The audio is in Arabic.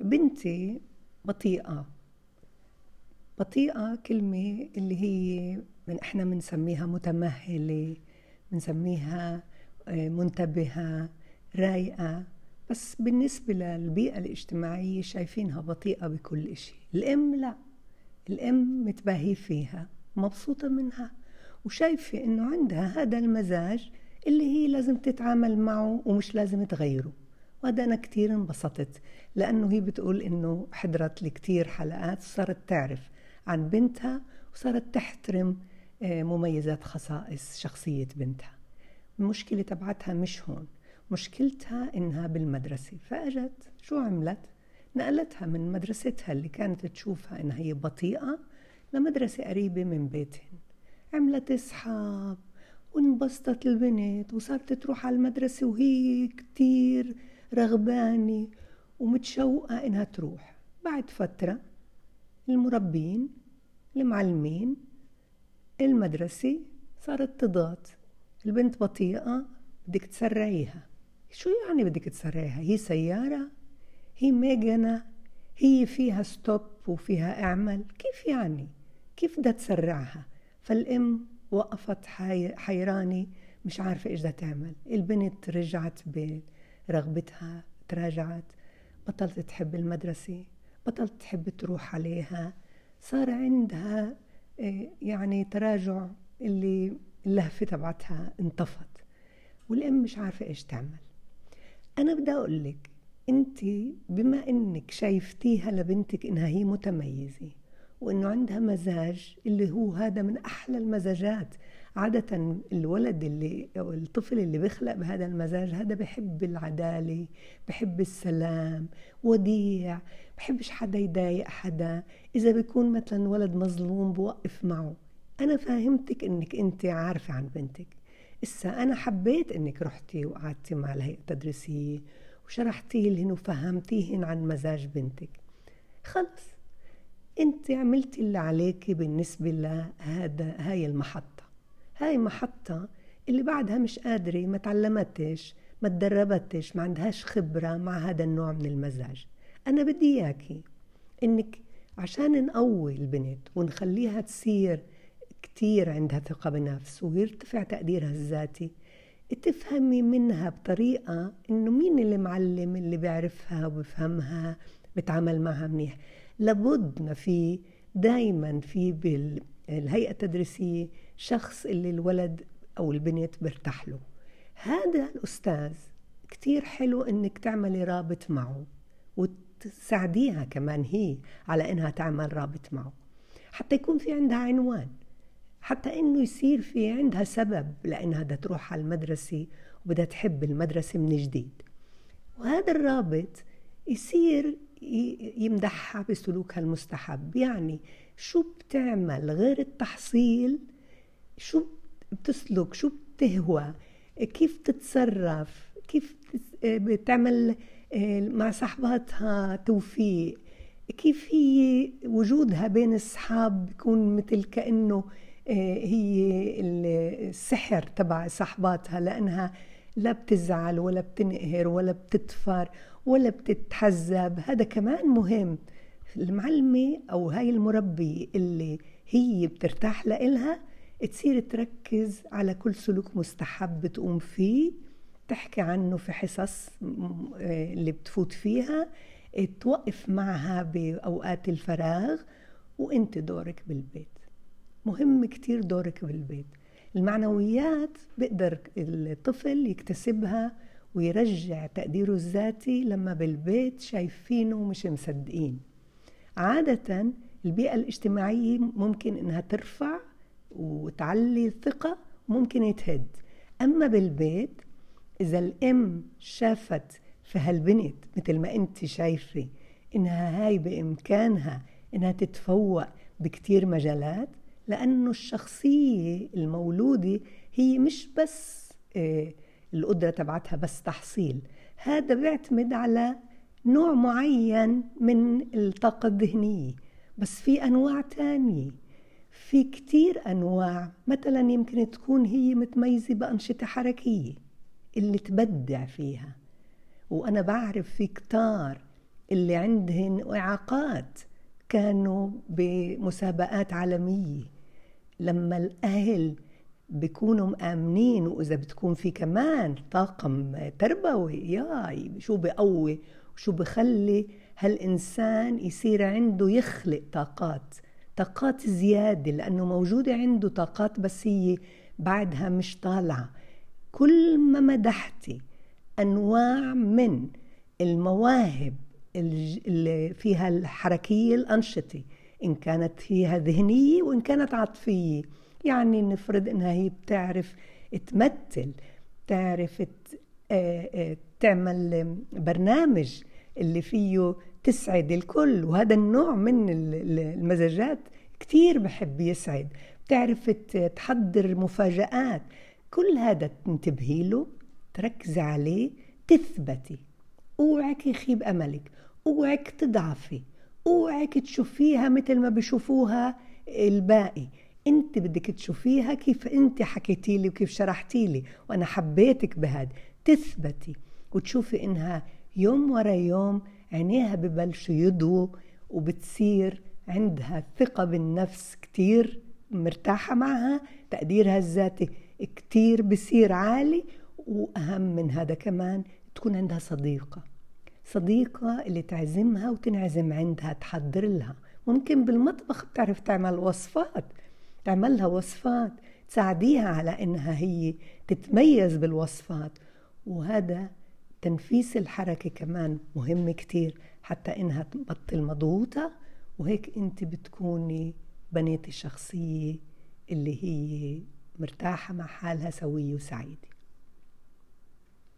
بنتي بطيئة. بطيئة كلمة اللي هي من إحنا بنسميها متمهلة بنسميها آه، منتبهة رايقة. بس بالنسبة للبيئة الاجتماعية شايفينها بطيئة بكل إشي. الأم لا. الأم متباهي فيها مبسوطة منها. وشايفة إنه عندها هذا المزاج اللي هي لازم تتعامل معه ومش لازم تغيره. وهذا أنا كتير انبسطت لأنه هي بتقول إنه حضرت لي كتير حلقات صارت تعرف عن بنتها وصارت تحترم آه، مميزات خصائص شخصية بنتها. المشكلة تبعتها مش هون مشكلتها إنها بالمدرسة. فأجت شو عملت؟ نقلتها من مدرستها اللي كانت تشوفها إنها هي بطيئة لمدرسة قريبة من بيتهن. عملت أصحاب وانبسطت البنت وصارت تروح على المدرسة وهي كتير رغبانة ومتشوقة إنها تروح. بعد فترة المربين المعلمين المدرسة صارت تضغط. البنت بطيئة بدك تسرعيها. شو يعني بدك تسرعيها؟ هي سيارة؟ هي ميجنة؟ هي فيها ستوب وفيها اعمل؟ كيف يعني؟ كيف بدها تسرعها؟ فالأم وقفت حيرانة مش عارفة إيش بدها تعمل. البنت رجعت برغبتها تراجعت. بطلت تحب المدرسة بطلت تحب تروح عليها. صار عندها آه، يعني تراجع اللي اللهفة تبعتها انطفت. والأم مش عارفة إيش تعمل. أنا بدي أقول لك أنت بما إنك شايفتيها لبنتك إنها هي متميزة وإنه عندها مزاج اللي هو هذا من أحلى المزاجات. عادة الولد اللي أو الطفل اللي بيخلق بهذا المزاج هذا بحب العدالة بحب السلام وديع بحبش حدا يضايق حدا. إذا بيكون مثلا ولد مظلوم بوقف معه. أنا فاهمتك إنك أنت عارفة عن بنتك. إسا أنا حبيت إنك رحتي وقعدتي مع الهيئة التدريسية وشرحتي لهن وفهمتيهن عن مزاج بنتك. خلص. أنت عملتي اللي عليك بالنسبة لهذا هاي المحطة. هاي محطة اللي بعدها مش قادرة ما تعلمتش ما تدربتش ما عندهاش خبرة مع هذا النوع من المزاج. أنا بدي إياكي إنك عشان نقوي البنت ونخليها تصير كتير عندها ثقة بنفس ويرتفع تقديرها الذاتي تفهمي منها بطريقة إنه مين اللي معلم اللي بيعرفها وبفهمها بتعامل معها منيح. لابد ما في دايما في بالهيئة التدريسية شخص اللي الولد أو البنت برتاح له. هذا الأستاذ كتير حلو إنك تعملي رابط معه وتساعديها كمان هي على إنها تعمل رابط معه. حتى يكون في عندها عنوان حتى إنه يصير في عندها سبب لأنها بدها تروح على المدرسة وبدها تحب المدرسة من جديد. وهذا الرابط يصير يمدحها بسلوكها المستحب. يعني شو بتعمل غير التحصيل؟ شو بتسلك شو بتهوى؟ كيف تتصرف؟ كيف بتعمل آه، مع صحباتها توفيق؟ كيف هي وجودها بين الصحاب بيكون مثل كأنه آه، هي السحر تبع صحباتها لأنها لا بتزعل ولا بتنقهر ولا بتتفر ولا بتتحزب هذا كمان مهم. المعلمة أو هاي المربية اللي هي بترتاح لإلها تصير تركز على كل سلوك مستحب تقوم فيه تحكي عنه في حصص اللي بتفوت فيها توقف معها بأوقات الفراغ وانت دورك بالبيت. مهم كتير دورك بالبيت. المعنويات بيقدر الطفل يكتسبها ويرجع تقديره الذاتي لما بالبيت شايفينه ومش مصدقين. عادة البيئة الاجتماعية ممكن إنها ترفع وتعلي الثقة ممكن يتهد. أما بالبيت إذا الأم شافت في هالبنت مثل ما أنت شايفة إنها هاي بإمكانها إنها تتفوق بكتير مجالات لأنه الشخصية المولودة هي مش بس آه، القدرة تبعتها بس تحصيل. هذا بيعتمد على نوع معين من الطاقة الذهنية. بس في أنواع تانية. في كتير أنواع. مثلا يمكن تكون هي متميزة بأنشطة حركية اللي تبدع فيها. وأنا بعرف في كتار اللي عندهن إعاقات كانوا بمسابقات عالمية. لما الأهل بيكونوا مآمنين وإذا بتكون في كمان طاقم تربوي ياي شو بقوي؟ وشو بخلي هالإنسان يصير عنده يخلق طاقات طاقات زيادة لأنه موجودة عنده طاقات بس هي بعدها مش طالعة. كل ما مدحتي أنواع من المواهب اللي فيها الحركية الأنشطة إن كانت فيها ذهنية وإن كانت عاطفية. يعني نفرض إنها هي بتعرف تمثل تعرف تعمل برنامج اللي فيه تسعد الكل. وهذا النوع من المزاجات كتير بحب يسعد. بتعرف تحضر مفاجآت. كل هذا تنتبهي له تركزي عليه تثبتي. أوعك يخيب أملك. أوعك تضعفي. اوعك تشوفيها مثل ما بشوفوها الباقي. انت بدك تشوفيها كيف انت حكيتي لي وكيف شرحتي لي وأنا حبيتك بهذا تثبتي وتشوفي إنها يوم ورا يوم عينيها ببلشوا يضووا وبتصير عندها ثقة بالنفس كتير مرتاحة معها تقديرها الذاتي كتير بصير عالي وأهم من هذا كمان تكون عندها صديقة. صديقة اللي تعزمها وتنعزم عندها تحضر لها. ممكن بالمطبخ بتعرف تعمل وصفات تعمل لها وصفات تساعديها على إنها هي تتميز بالوصفات. وهذا تنفيس الحركة كمان مهم كتير حتى إنها تبطل مضغوطة. وهيك أنت بتكوني بنيتي شخصية اللي هي مرتاحة مع حالها سوية وسعيدة.